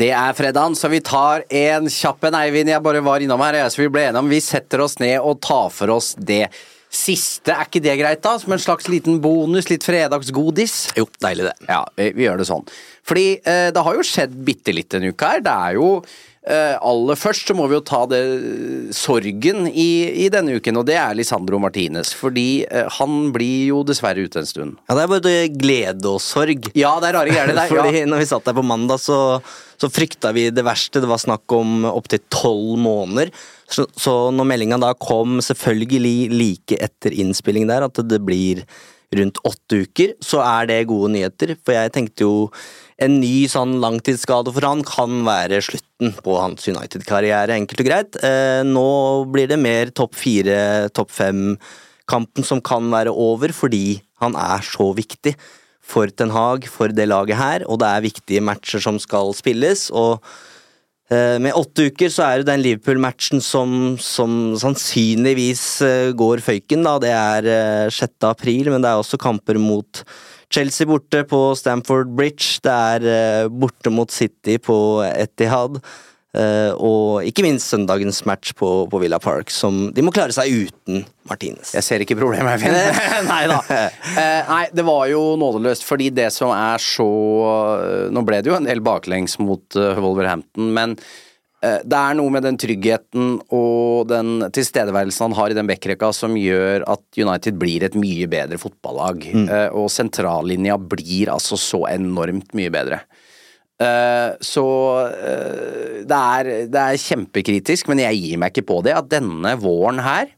Det er fredagen, så vi tar en kjapp en, Eivind. Jeg bare var innom her, så vi ble enige om vi setter oss ned og tar for oss det siste. Er ikke det greit, da? Som en slags liten bonus? Litt fredagsgodis? Jo, deilig det. Ja, vi, vi gjør det sånn. Fordi eh, det har jo skjedd bitte litt denne uka her. Det er jo Aller først så må vi jo ta det sorgen i, i denne uken, og det er Lisandro Martinez. Fordi eh, han blir jo dessverre ute en stund. Ja, Det er både glede og sorg. Ja, det er rare greier, det der. Fordi Ja. når vi satt der på mandag, så, så frykta vi det verste. Det var snakk om opptil tolv måneder. Så, så når meldinga da kom, selvfølgelig like etter innspilling der, at det blir rundt åtte uker, så er det gode nyheter. For jeg tenkte jo en ny sånn langtidsskade for han kan være slutten på hans United-karriere, enkelt og greit. Eh, nå blir det mer topp fire, topp fem-kampen som kan være over, fordi han er så viktig for Ten Hag, for det laget her, og det er viktige matcher som skal spilles. og med åtte uker så er det den Liverpool-matchen som, som sannsynligvis eh, går føyken. da, Det er eh, 6. april, men det er også kamper mot Chelsea borte på Stamford Bridge. Det er eh, borte mot City på Etihad. Eh, og ikke minst søndagens match på, på Villa Park, som de må klare seg uten Martinez. Jeg ser ikke problemet, Eivind. nei da. Eh, nei, det var jo nådeløst, fordi det som er så Nå ble det jo en del baklengs mot eh, Wolverhampton, men eh, det er noe med den tryggheten og den tilstedeværelsen han har i den backrekka som gjør at United blir et mye bedre fotballag. Mm. og sentrallinja blir altså så enormt mye bedre. Eh, så eh, det, er, det er kjempekritisk, men jeg gir meg ikke på det. At denne våren her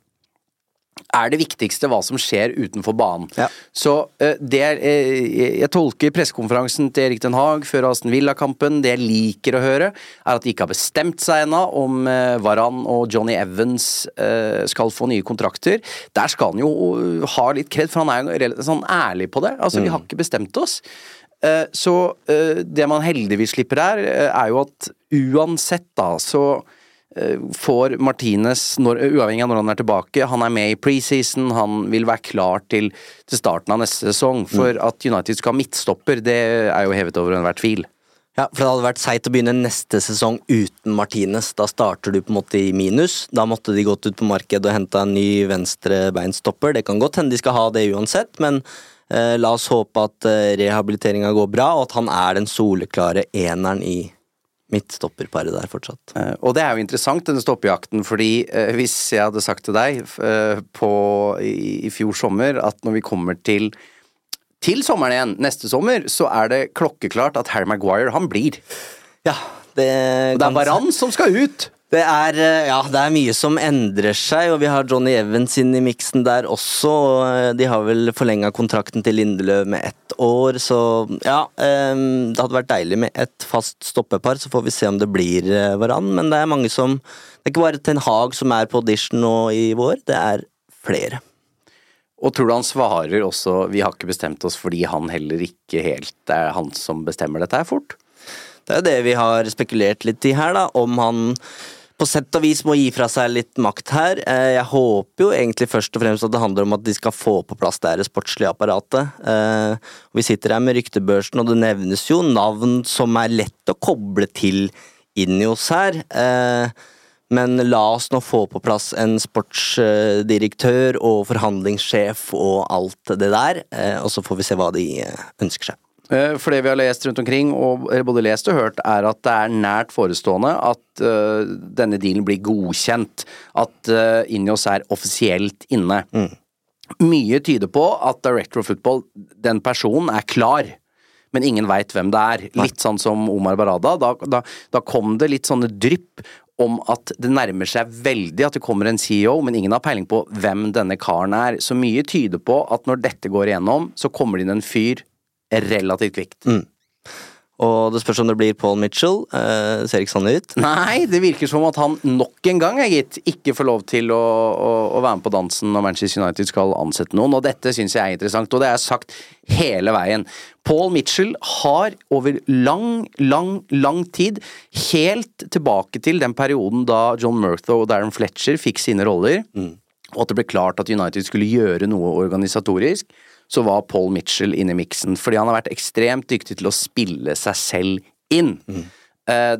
er det viktigste hva som skjer utenfor banen. Ja. Så eh, det Jeg tolker pressekonferansen til Erik Den Haag før Aston Villa-kampen. Det jeg liker å høre, er at de ikke har bestemt seg ennå om Varan og Johnny Evans skal få nye kontrakter. Der skal han jo ha litt kred, for han er jo sånn ærlig på det. Altså, Vi har ikke bestemt oss. Eh, Så eh, det man heldigvis slipper her, eh, er jo at uansett, da, så får Martinez, når, uavhengig av når han er tilbake, han er med i preseason, han vil være klar til, til starten av neste sesong. For at United skal ha midtstopper, det er jo hevet over enhver tvil. Ja, for det hadde vært seigt å begynne neste sesong uten Martinez. Da starter du på en måte i minus. Da måtte de gått ut på markedet og henta en ny venstrebeinstopper. Det kan godt hende de skal ha det uansett, men la oss håpe at eh, rehabiliteringa går bra, og at han er den soleklare eneren i midtstopperparet der fortsatt. Eh, Og det er jo interessant, denne stoppejakten, fordi eh, hvis jeg hadde sagt til deg eh, på, i, i fjor sommer at når vi kommer til til sommeren igjen, neste sommer, så er det klokkeklart at Harry Maguire, han blir. Ja, det, Og det er Varan som skal ut! Det er, eh, ja, det er mye som endrer seg, og vi har Johnny Evans inn i miksen der også. og De har vel forlenga kontrakten til Lindeløv med ett år, så ja. eh, Det hadde vært deilig med et fast stoppepar, så får vi se om det blir eh, Varan. Men det er mange som Det er ikke bare Ten Hag som er på audition nå i vår, det er flere. Og tror du han svarer også 'vi har ikke bestemt oss' fordi han heller ikke helt er han som bestemmer dette her fort? Det er jo det vi har spekulert litt i her, da, om han på sett og vis må gi fra seg litt makt her. Eh, Jeg håper jo egentlig først og fremst at det handler om at de skal få på plass det her sportslige apparatet. Eh, Vi sitter her med ryktebørsen, og det nevnes jo navn som er lett å koble til Inios her. Eh, Men la oss nå få på plass en sportsdirektør og forhandlingssjef og alt det der, og så får vi se hva de ønsker seg. Eh, For det vi har lest rundt omkring, og både lest og hørt, er at det er nært forestående at eh, denne dealen blir godkjent. At uh, Injos er offisielt inne. Mye tyder på at Director of Football, den personen, er klar. Men ingen veit hvem det er. Litt sånn som Omar Barada. Da, da, da kom det litt sånne drypp om at det nærmer seg veldig at det kommer en CEO, men ingen har peiling på hvem denne karen er. Så mye tyder på at når dette går igjennom, så kommer det inn en fyr relativt kvikt. Og det spørs om det blir Paul Mitchell. Eh, ser ikke sånn ut. Nei, det virker som at han nok en gang, gitt, ikke får lov til å, å, å være med på dansen når Manchester United skal ansette noen, og dette syns jeg er interessant, og det er sagt hele veien. Paul Mitchell har over lang, lang, lang tid, helt tilbake til den perioden da John Murtho og Darren Fletcher fikk sine roller, og at det ble klart at United skulle gjøre noe organisatorisk, så var Paul Mitchell inne i miksen. Fordi han har vært ekstremt dyktig til å spille seg selv inn. Mm.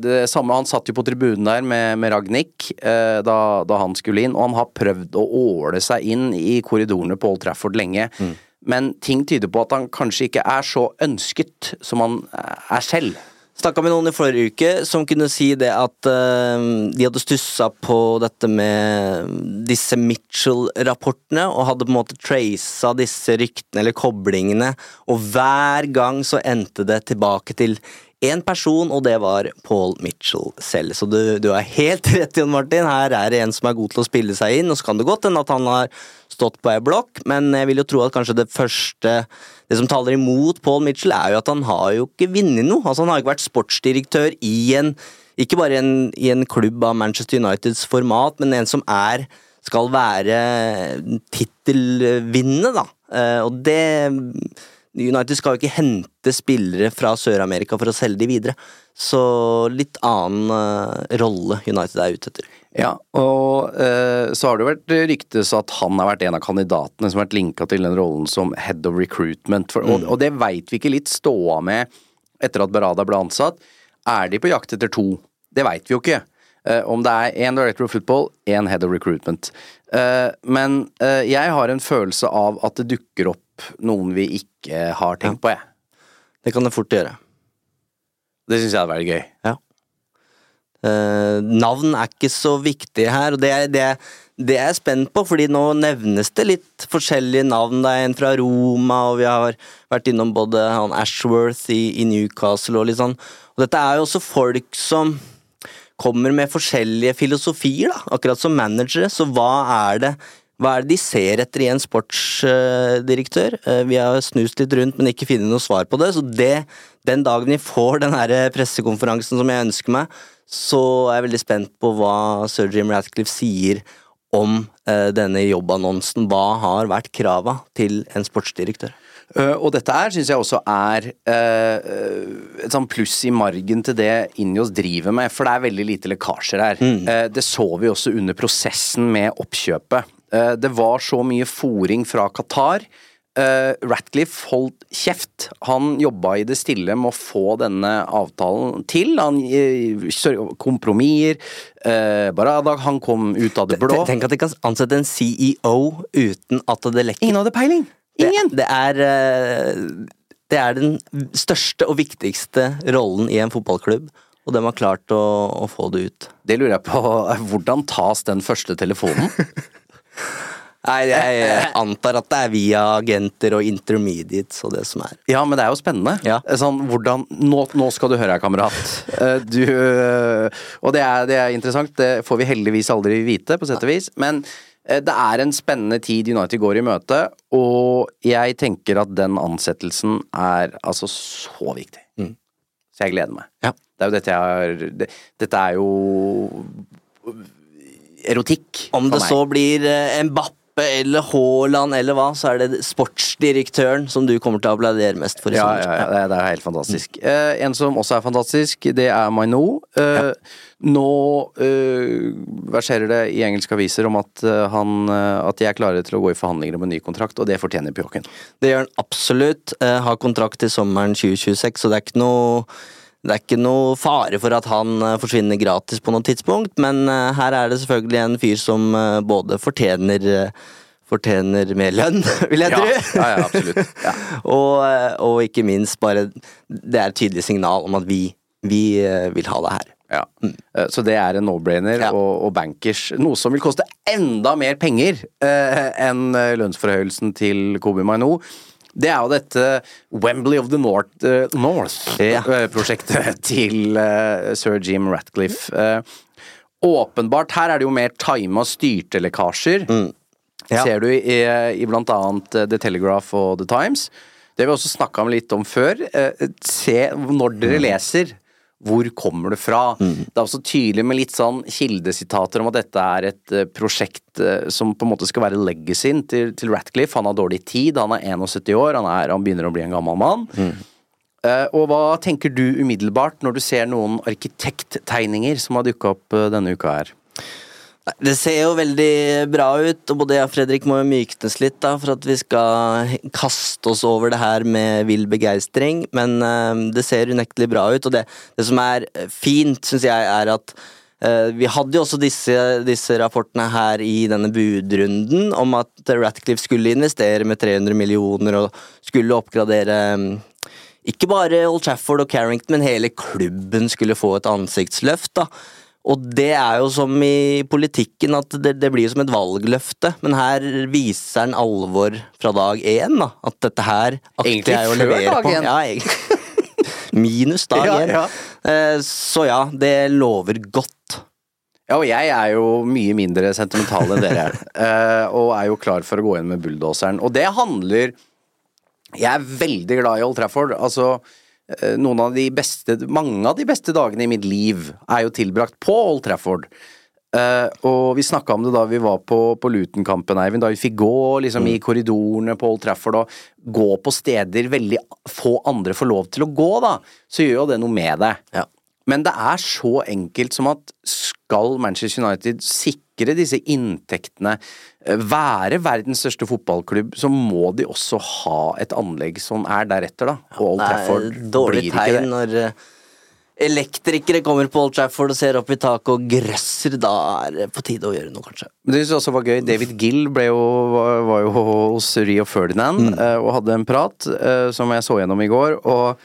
Det samme, Han satt jo på tribunen der med, med Ragnhild eh, da, da han skulle inn, og han har prøvd å åle seg inn i korridorene på Old Trafford lenge. Men ting tyder på at han kanskje ikke er så ønsket som han er selv. Snakka med noen i forrige uke som kunne si det at uh, de hadde stussa på dette med disse Mitchell-rapportene, og hadde på en måte tracet disse ryktene eller koblingene, og hver gang så endte det tilbake til én person, og det var Paul Mitchell selv. Så du, du er helt rett, Jon Martin. Her er det en som er god til å spille seg inn, og så kan det godt hende at han har stått på ei blokk, men jeg vil jo tro at kanskje det første Det som taler imot Paul Mitchell, er jo at han har jo ikke vunnet noe. Altså Han har ikke vært sportsdirektør i en Ikke bare en, i en klubb av Manchester Uniteds format, men en som er skal være tittelvinnende, da. Eh, og det United skal jo ikke hente spillere fra Sør-Amerika for å selge de videre. Så litt annen uh, rolle United er ute etter. Ja, og uh, så har det vært ryktes at han har vært en av kandidatene som har vært linka til den rollen som head of recruitment, for, og, og det veit vi ikke litt ståa med etter at Berada ble ansatt. Er de på jakt etter to? Det veit vi jo ikke. Eh, om det er én director of football, én head of recruitment. Eh, men eh, jeg har en følelse av at det dukker opp noen vi ikke har tenkt på, jeg. Det kan det fort gjøre. Det syns jeg hadde vært gøy. Ja. Uh, navn er ikke så viktig her, og det er, det, det er jeg spent på, fordi nå nevnes det litt forskjellige navn. Det er en fra Roma, og vi har vært innom både han Ashworth i, i Newcastle og litt sånn. Og dette er jo også folk som kommer med forskjellige filosofier, da, akkurat som managere, så hva er det hva er det de ser etter i en sportsdirektør? Eh, Vi har snust litt rundt, men ikke funnet noe svar på det. Så det, den dagen vi får den her pressekonferansen som jeg ønsker meg, så er jeg veldig spent på hva sir Jim Ratcliffe sier om eh, denne jobbannonsen. Hva har vært krava til en sportsdirektør? Uh, og dette her syns jeg også er uh, et sånn pluss i margen til det Injos driver med, for det er veldig lite lekkasjer her. Uh, det så vi også under prosessen med oppkjøpet. Uh, det var så mye fòring fra Qatar. Uh, Ratcliffe holdt kjeft. Han jobba i det stille med å få denne avtalen til. Han kompromisser. Uh, Barada, han kom ut av det blå. Tenk at de kan ansette en CEO uten at det lekker. Ingen hadde peiling! Ingen! Det, det er eh, Det er den største og viktigste rollen i en fotballklubb, og de har klart å, å få det ut. Det lurer jeg på. Hvordan tas den første telefonen? Nei, jeg antar at det er via agenter og intermediates og det som er. Ja, men det er jo spennende. Ja. Sånn, hvordan, nå, nå skal du høre her, kamerat. Eh, Du, eh, og det er, det er interessant, det får vi heldigvis aldri vite, på sett og vis. Men det er en spennende tid United går i møte, og jeg tenker at den ansettelsen er altså så viktig. Så jeg gleder meg. Ja. Det er jo dette jeg har det, Dette er jo erotikk Om det så blir eh, Mbappe eller Haaland eller hva, så er det sportsdirektøren som du kommer til å applaudere mest for i Ja, sommer. ja, ja, det er, helt fantastisk. Eh, en som også er fantastisk, det er Maino. Eh, Nå eh, verserer det i engelske aviser om at, han, at de er klare til å gå i forhandlinger om en ny kontrakt, og det fortjener Pjokken. Det gjør han absolutt. Har kontrakt til sommeren 2026, så det er ikke noe det er ikke noe fare for at han eh, forsvinner gratis på noe tidspunkt, men eh, her er det selvfølgelig en fyr som eh, både fortjener Fortjener mer lønn, vil jeg Ja, tro. ja, ja, absolutt. Ja. og, og ikke minst bare Det er et tydelig signal om at vi, vi vil ha det her. Ja. Mm. Så det er en no-brainer Ja. og, og bankers. Noe som vil koste enda mer penger eh, enn lønnsforhøyelsen til Kobi Maino. Det er jo dette Wembley of the North-prosjektet uh, North-prosjektet til uh, sir Jim Ratcliffe. Eh, åpenbart, her er det jo mer tima styrte lekkasjer. Ja. Ser du i, i blant annet eh, The Telegraph og The Times. Det har vi også snakka litt om før. Eh, Se når dere leser. Hvor kommer det fra? Det er også tydelig med litt sånn kildesitater om at dette er et eh, prosjekt eh, som på en måte skal være legacyen til, til Ratcliffe. Han har dårlig tid, han er 71 år, han, er, han begynner å bli en gammel mann. Eh, og hva tenker du umiddelbart når du ser noen arkitekttegninger som har dukka opp denne uka her? Det ser jo veldig bra ut, og både jeg og Fredrik må jo myknes litt da, for at vi skal kaste oss over det her med vill begeistring, men uh, det ser unektelig bra ut, og det, det som er fint, syns jeg, er at uh, vi hadde jo også disse, disse rapportene her i denne budrunden om at Ratcliffe skulle investere med 300 millioner og skulle oppgradere um, ikke bare Old Trafford og Carrington, men hele klubben skulle få et ansiktsløft. da. Og det er jo som i politikken, at det, det blir som et valgløfte. Men her viser han alvor fra dag én, da. At dette her akter jeg å levere dag på. Ja, egentlig. Minus dag én. ja. ja. Så ja, det lover godt. Ja, og jeg er jo mye mindre sentimental enn dere er. eh, og er jo klar for å gå inn med bulldoseren. Og det handler Jeg er veldig glad i Old Trafford. Altså, eh, noen av de beste Mange av de beste dagene i mitt liv er jo tilbrakt på Old Trafford. Uh, og vi snakka om det da vi var på, på Luton-kampen, Eivind. Da vi fikk gå liksom, i korridorene på Old Trafford og gå på steder veldig få andre får lov til å gå, da. Så gjør jo det noe med det. Ja. Men det er så enkelt som at skal Manchester United sikre disse inntektene, eh, være verdens største fotballklubb, så må de også ha et anlegg som er deretter, da. Og Old Trafford blir ikke blir ikke tegn det. når eh, elektrikere kommer på Old Trafford og ser opp i taket og grøsser. Da er det på tide å gjøre noe, kanskje. Men det synes jeg også var gøy. David Gill jo, var, jo hos Rio Ferdinand Mm. eh, og hadde en prat som jeg så gjennom i går. og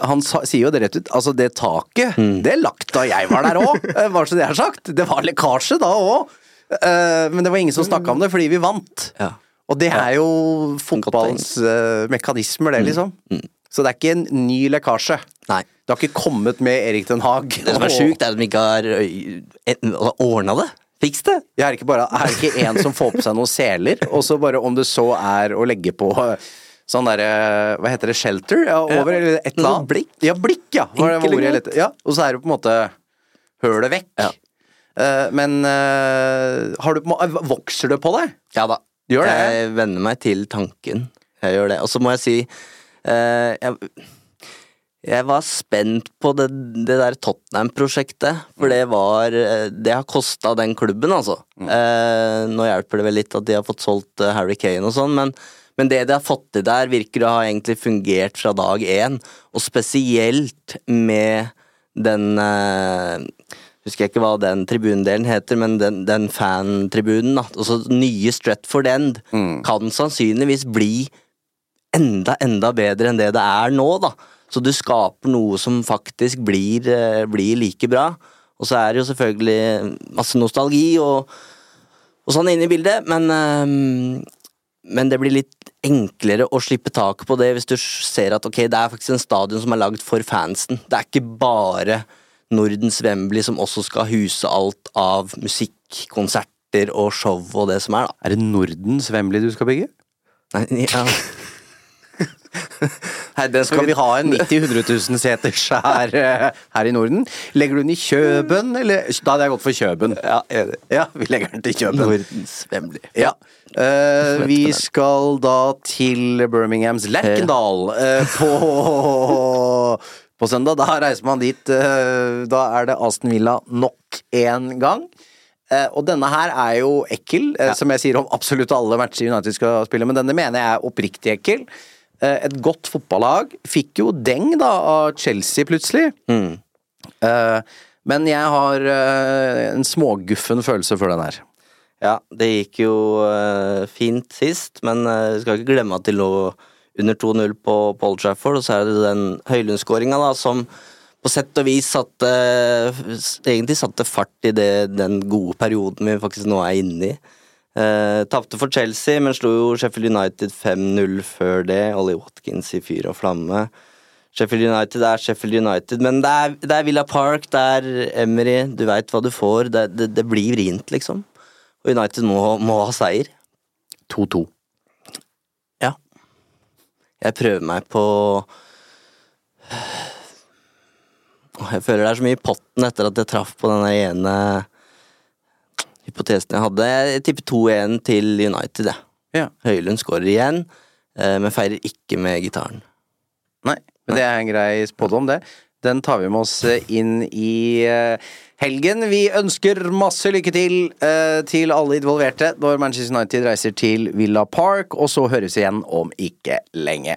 han sa, sier jo det rett ut. Altså, det taket, Mm. det lagt da jeg var der òg, bare så det er sagt. Det var lekkasje da òg. Men det var ingen som snakka om det fordi vi vant. Ja. Og det er jo fotballens eh, mekanismer, Mm. det, liksom. Så det er ikke en ny lekkasje. Nei. Det har ikke kommet med Erik Den Haag. Det som er sjukt, er at de ikke har ordna det. Fiks det. Jeg er ikke bare Er ikke en som får på seg noen seler, og så bare om det så er å legge på sånn derre Hva heter det? Shelter? Ja, over, eller et eller annet. blikk. Ja, blikk, ja. Var det ordet jeg lette- Ja, og så er det på en måte hølet vekk. Ja. Uh, men uh, har du Vokser det på deg? Ja da. Gjør det? Jeg venner meg til tanken. Jeg gjør det. Og så må jeg si uh, jeg, jeg var spent på det, det der Tottenham-prosjektet, for det var eh, Det har kosta den klubben, altså. Eh, nå hjelper det vel litt at de har fått solgt eh, Harry Kane og sånn, men, men det de har fått til der, virker å ha egentlig fungert fra dag én. Og spesielt med den eh, Husker jeg ikke hva den tribundelen heter, men den, den fan-tribunen. da. Altså nye Stretford End kan sannsynligvis bli enda, enda bedre enn det det er nå, da. Så du skaper noe som faktisk blir, eh, blir like bra. Og så er det jo selvfølgelig masse nostalgi og, og sånn inne i bildet, men eh, men det blir litt enklere å slippe taket på det hvis du ser at ok, det er faktisk en stadion som er lagd for fansen. Det er ikke bare Nordens Wembley som også skal huse alt av musikk, konserter og show og det som er, da. Er det Nordens Wembley du skal bygge? Nei, ja. Nei, den Skal vi ha en 90 000 000 seters her, eh, her i Norden? Legger du den i Kjøben, eller Da hadde jeg gått for Kjøben. Ja. Ja, vi legger den til Kjøben. Nordens Wembley. Ja. Uh, vi skal da til Birminghams Lerkendal uh, på, på søndag. Da reiser man dit. Uh, da er det Aston Villa nok en gang. Og denne her er jo ekkel, ja. som jeg sier om absolutt alle matcher United skal spille, men denne mener jeg er oppriktig ekkel. Eh, et godt fotballag. Fikk jo deng da av Chelsea plutselig. Mm. Eh, men jeg har eh, en småguffen følelse for den her. Ja, det gikk jo fint sist, men uh, skal ikke glemme at de lå under 2-0 på, Paul Trafford, og så er det den Høylund-skåringa som på sett og vis satte Egentlig satte fart i det, den gode perioden vi faktisk nå er inne i. Uh, Tapte for Chelsea, men slo jo Sheffield United 5-0 før det. Ollie Watkins i fyr og flamme. Sheffield United er Sheffield United, men det er, det er Villa Park, det er Emery, du veit hva du får. Det, det, det blir vrient, liksom. Og United må, må ha seier. 2-2. Ja. Jeg prøver meg på Jeg føler det er så mye i potten etter at jeg traff på den ene hypotesen jeg hadde. Jeg tipper 2-1 til United, jeg. Ja. Høylund skårer igjen, eh, men feirer ikke med gitaren. Nei, men det er en grei spådom, det. Den tar vi med oss eh, inn i eh, helgen. Vi ønsker masse lykke til til alle involverte når Manchester United reiser til Villa Park, og så høres vi igjen om ikke lenge.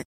it.